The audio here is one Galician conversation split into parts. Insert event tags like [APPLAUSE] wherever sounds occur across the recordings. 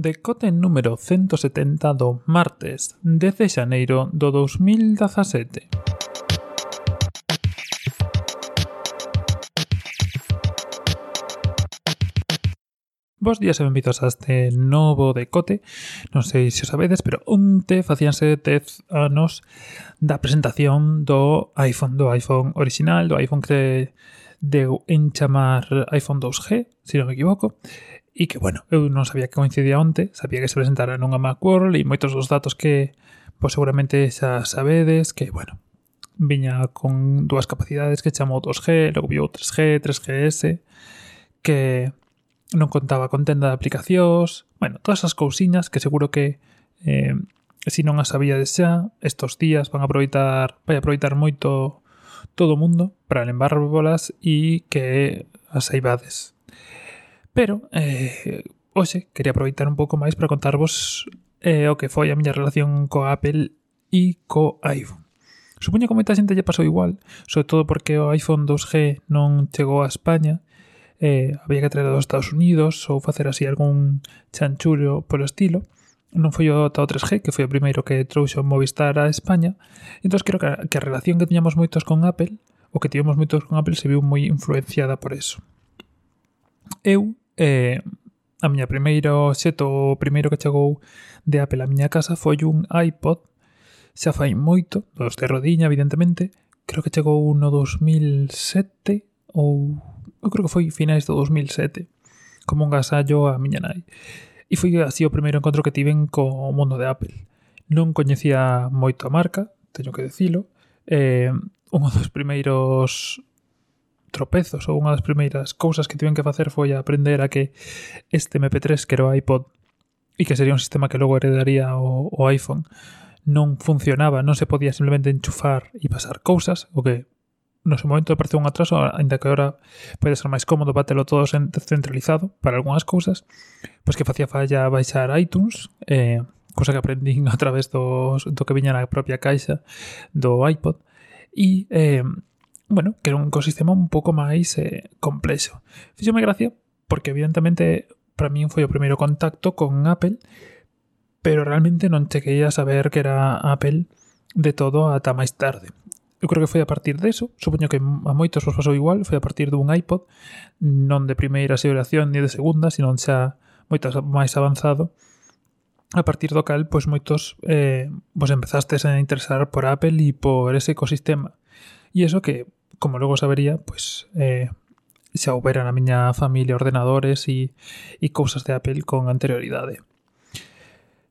decote número 170 do martes 10 de xaneiro do 2017. Bos días e benvidos a este novo decote. Non sei se o sabedes, pero onte facíanse 10 anos da presentación do iPhone, do iPhone original, do iPhone que deu en chamar iPhone 2G, se non me equivoco, e que, bueno, eu non sabía que coincidía onte, sabía que se presentara nunha Macworld e moitos dos datos que pois seguramente xa sabedes que, bueno, viña con dúas capacidades que chamou 2G, logo viu 3G, 3GS, que non contaba con tenda de aplicacións, bueno, todas as cousiñas que seguro que eh, se si non as sabíades xa, estos días van a aproveitar, vai a aproveitar moito todo o mundo para lembárbolas e que as saibades. Pero eh, hoxe quería aproveitar un pouco máis para contarvos eh, o que foi a miña relación co Apple e co iPhone. Supoño que moita xente lle pasou igual, sobre todo porque o iPhone 2G non chegou a España, eh, había que traer dos Estados Unidos ou facer así algún chanchullo polo estilo. Non foi o Tao 3G, que foi o primeiro que trouxo Movistar a España. Entón, creo que a, que a relación que tiñamos moitos con Apple, o que tivemos moitos con Apple, se viu moi influenciada por eso. Eu eh, a miña primeiro xeto, o primeiro que chegou de Apple á miña casa foi un iPod, xa fai moito, dos de rodiña, evidentemente, creo que chegou no 2007 ou eu creo que foi finais do 2007, como un gasallo a miña nai. E foi así o primeiro encontro que tiven co mundo de Apple. Non coñecía moito a marca, teño que decilo, eh, un dos primeiros tropezos ou unha das primeiras cousas que tiven que facer foi aprender a que este MP3 que era o iPod e que sería un sistema que logo heredaría o, o iPhone non funcionaba, non se podía simplemente enchufar e pasar cousas, o que no seu momento parece un atraso, ainda que agora pode ser máis cómodo batelo todo centralizado para algunhas cousas, pois que facía falla baixar iTunes, eh, cosa que aprendín [LAUGHS] a través dos, do que viña na propia caixa do iPod, e eh, bueno, que era un ecosistema un pouco máis eh, complexo. Fíxome gracia porque evidentemente para min foi o primeiro contacto con Apple, pero realmente non chequei a saber que era Apple de todo ata máis tarde. Eu creo que foi a partir deso, supoño que a moitos vos pasou igual, foi a partir dun iPod, non de primeira xeración ni de segunda, sino xa moitas máis avanzado, a partir do cal, pois moitos eh, vos empezastes a interesar por Apple e por ese ecosistema. E iso que como logo sabería, pois eh, xa houbera na miña familia ordenadores e, e cousas de Apple con anterioridade.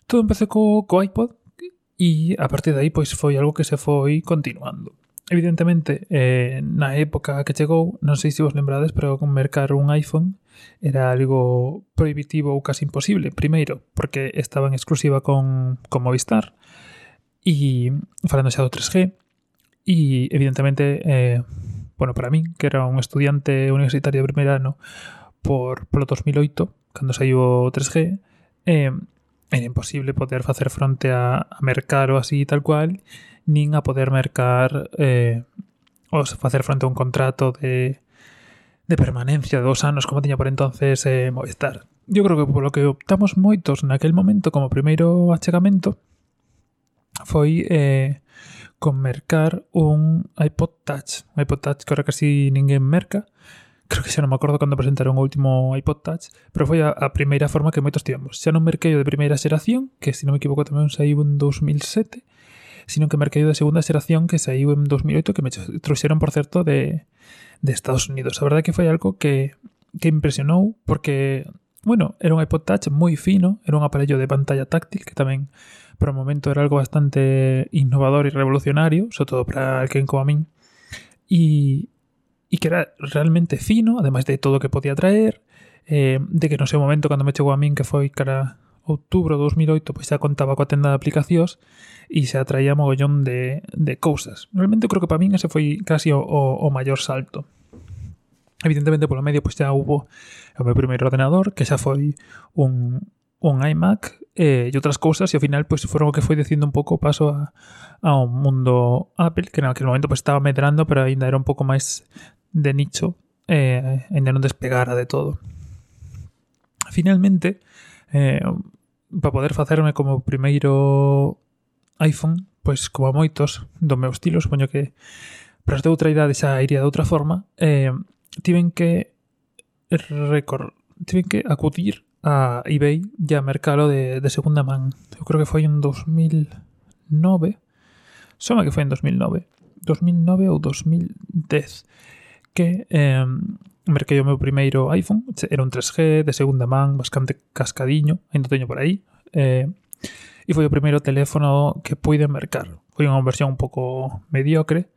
Todo empecé co, co iPod e a partir de aí pois foi algo que se foi continuando. Evidentemente, eh, na época que chegou, non sei se vos lembrades, pero mercar un iPhone era algo prohibitivo ou casi imposible. Primeiro, porque estaba en exclusiva con, con Movistar, e falando xa do 3G, e evidentemente eh, bueno, para min, que era un estudiante universitario de primeiro ano por, polo 2008, cando saiu o 3G, eh, era imposible poder facer fronte a, a mercar o así tal cual, nin a poder mercar eh, ou facer fronte a un contrato de, de permanencia de dos anos como tiña por entonces eh, Movistar. Eu creo que polo que optamos moitos naquel momento como primeiro achegamento foi eh, con mercar un iPod Touch. Un iPod Touch que ahora casi ninguén merca. Creo que xa non me acordo cando presentaron o último iPod Touch, pero foi a, a primeira forma que moitos tivemos. Xa non merquei o de primeira xeración, que se non me equivoco tamén saiu en 2007, sino que merquei o da segunda xeración que saiu en 2008 que me trouxeron, por certo, de, de Estados Unidos. A verdade que foi algo que, que impresionou porque bueno, era un iPod Touch moi fino, era un aparello de pantalla táctil que tamén para o momento era algo bastante innovador e revolucionario, sobre todo para alguén como a min, e, e que era realmente fino, ademais de todo o que podía traer, eh, de que no seu momento cando me chegou a min que foi cara outubro de 2008 pois xa contaba coa tenda de aplicacións e xa traía mogollón de, de cousas. Realmente creo que para min ese foi casi o, o, o maior salto. Evidentemente, polo medio, pois xa hubo o meu primeiro ordenador, que xa foi un, un iMac eh, e outras cousas, e ao final pois foron o que foi dicindo un pouco o paso a, a un mundo Apple, que naquele momento pois estaba medrando, pero aínda era un pouco máis de nicho, eh, ainda non despegara de todo. Finalmente, eh, para poder facerme como primeiro iPhone, pois como a moitos do meu estilo, supoño que para outra idade xa iría de outra forma, eh, tiven que recor tiven que acudir a eBay e a mercalo de, de segunda man. Eu creo que foi en 2009. Soma que foi en 2009. 2009 ou 2010 que eh, merquei o meu primeiro iPhone era un 3G de segunda man bastante cascadiño ainda teño por aí eh, e foi o primeiro teléfono que puide mercar foi unha versión un pouco mediocre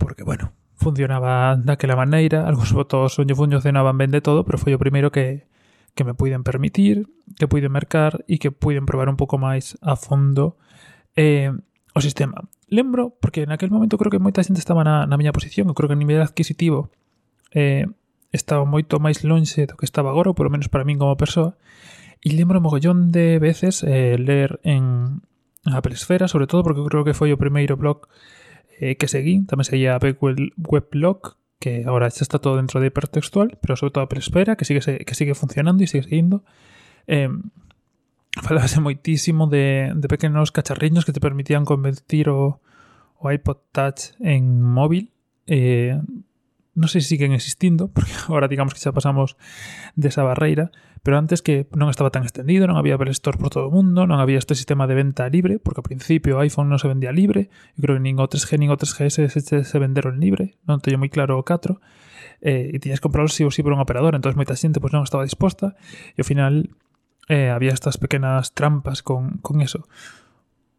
porque bueno funcionaba daquela maneira, algúns votos onde funcionaban ben de todo, pero foi o primeiro que, que me puiden permitir, que puiden mercar e que puiden probar un pouco máis a fondo eh, o sistema. Lembro, porque naquel momento creo que moita xente estaba na, na miña posición, eu creo que a nivel adquisitivo eh, estaba moito máis lonxe do que estaba agora, ou polo menos para min como persoa, e lembro mogollón de veces eh, ler en, a Esfera, sobre todo porque creo que foi o primeiro blog eh, que seguí, tamén seguía a Weblog, que agora xa está todo dentro de hipertextual, pero sobre todo Apple Esfera, que sigue, que sigue funcionando e sigue seguindo. Eh, falase moitísimo de, de pequenos cacharriños que te permitían convertir o, o iPod Touch en móvil. Eh, non sei se siguen existindo, [LAUGHS] porque agora digamos que xa pasamos desa barreira, pero antes que non estaba tan extendido, non había Apple Store por todo o mundo, non había este sistema de venta libre, porque ao principio iPhone non se vendía libre, e creo que nin o 3G nin o 3GS se, se venderon libre, non teño moi claro o 4, eh, e tiñas que comprarlo si ou si por un operador, entón moita xente pois non estaba disposta, e ao final eh, había estas pequenas trampas con, con eso,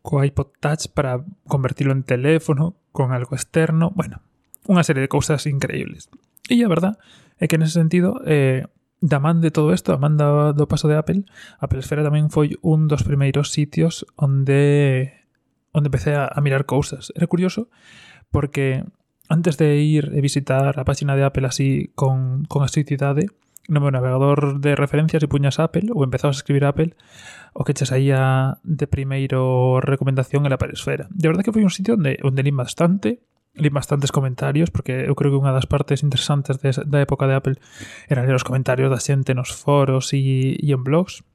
co iPod Touch para convertirlo en teléfono, con algo externo, bueno, unha serie de cousas increíbles. E a verdad é que nese sentido eh, da man de todo isto, a man do paso de Apple, Apple Esfera tamén foi un dos primeiros sitios onde onde empecé a, a mirar cousas. Era curioso porque antes de ir e visitar a página de Apple así con, con asiduidade, no meu navegador de referencias e puñas Apple ou empezabas a escribir Apple o que che saía de primeiro recomendación era a Pelesfera. De verdad que foi un sitio onde, onde li bastante, li bastantes comentarios, porque eu creo que unha das partes interesantes de, da época de Apple era ler os comentarios da xente nos foros e, e en blogs.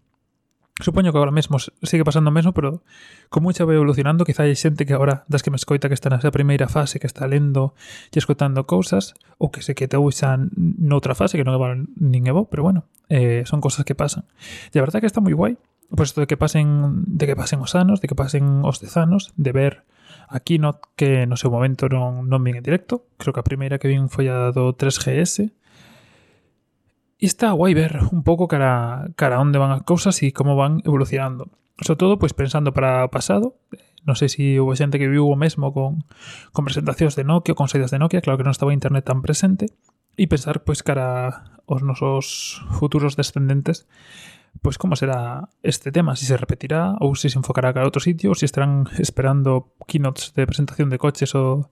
Supoño que agora mesmo sigue pasando o mesmo, pero como xa vai evolucionando, quizá hai xente que agora, das que me escoita que está nesa primeira fase, que está lendo e escoitando cousas, ou que se que te usan noutra fase, que non é bueno, nin evo, pero bueno, eh, son cousas que pasan. E a verdade que está moi guai, pois pues, de que pasen de que pasen os anos, de que pasen os dezanos, de ver A Keynote que no seu momento non, non vin en directo, creo que a primeira que vin foi a do 3GS, E está guai ver un pouco cara, cara onde van as cousas e como van evolucionando. Sobre todo, pois pensando para o pasado, eh, non sei se houve xente que viu o mesmo con, con presentacións de Nokia, con saídas de Nokia, claro que non estaba internet tan presente, e pensar pois cara os nosos futuros descendentes pues como será este tema, si se repetirá ou se se enfocará a outro sitio ou se estarán esperando keynotes de presentación de coches o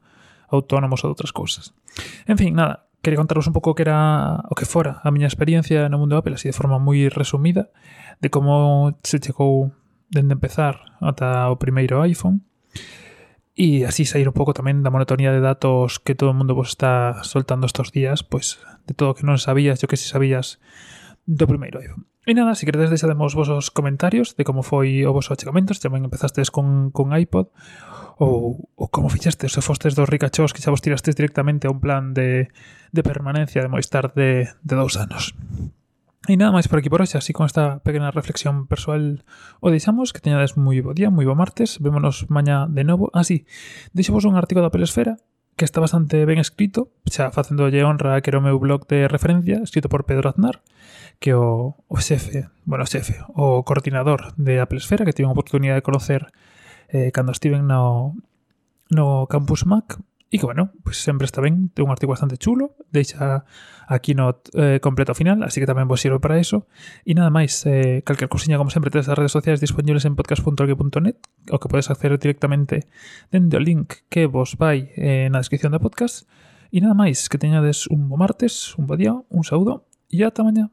autónomos ou outras cousas. En fin, nada, quería contaros un pouco que era o que fora a miña experiencia no mundo Apple así de forma moi resumida de como se chegou dende empezar ata o primeiro iPhone e así sair un pouco tamén da monotonía de datos que todo o mundo vos está soltando estos días, pois de todo o que non sabías, yo que si sabías do primeiro iPhone. E nada, se queredes deixademos vosos comentarios de como foi o voso achegamento, se tamén empezastes con, con iPod, ou, ou como fixestes, se fostes dos ricachós que xa vos tirastes directamente a un plan de, de permanencia de Moistar de, de dous anos. E nada máis por aquí por hoxe, así con esta pequena reflexión persoal o deixamos, que teñades moi bo día, moi bo martes, vémonos mañá de novo. Ah, sí, deixo vos un artigo da Pelesfera que está bastante ben escrito, xa facéndolle honra que era o meu blog de referencia, escrito por Pedro Aznar, que o, o xefe, bueno, o xefe, o coordinador de Apple Esfera, que tive a oportunidade de conocer eh, cando estiven no, no Campus Mac, E que, bueno, pues sempre está ben, ten un artigo bastante chulo, deixa a keynote eh, completo ao final, así que tamén vos sirve para eso. E nada máis, eh, calquer cousinha, como sempre, tes as redes sociais disponibles en podcast.org.net, o que podes acceder directamente dende o link que vos vai eh, na descripción do podcast. E nada máis, que teñades un bo martes, un bo día, un saúdo e ata mañá.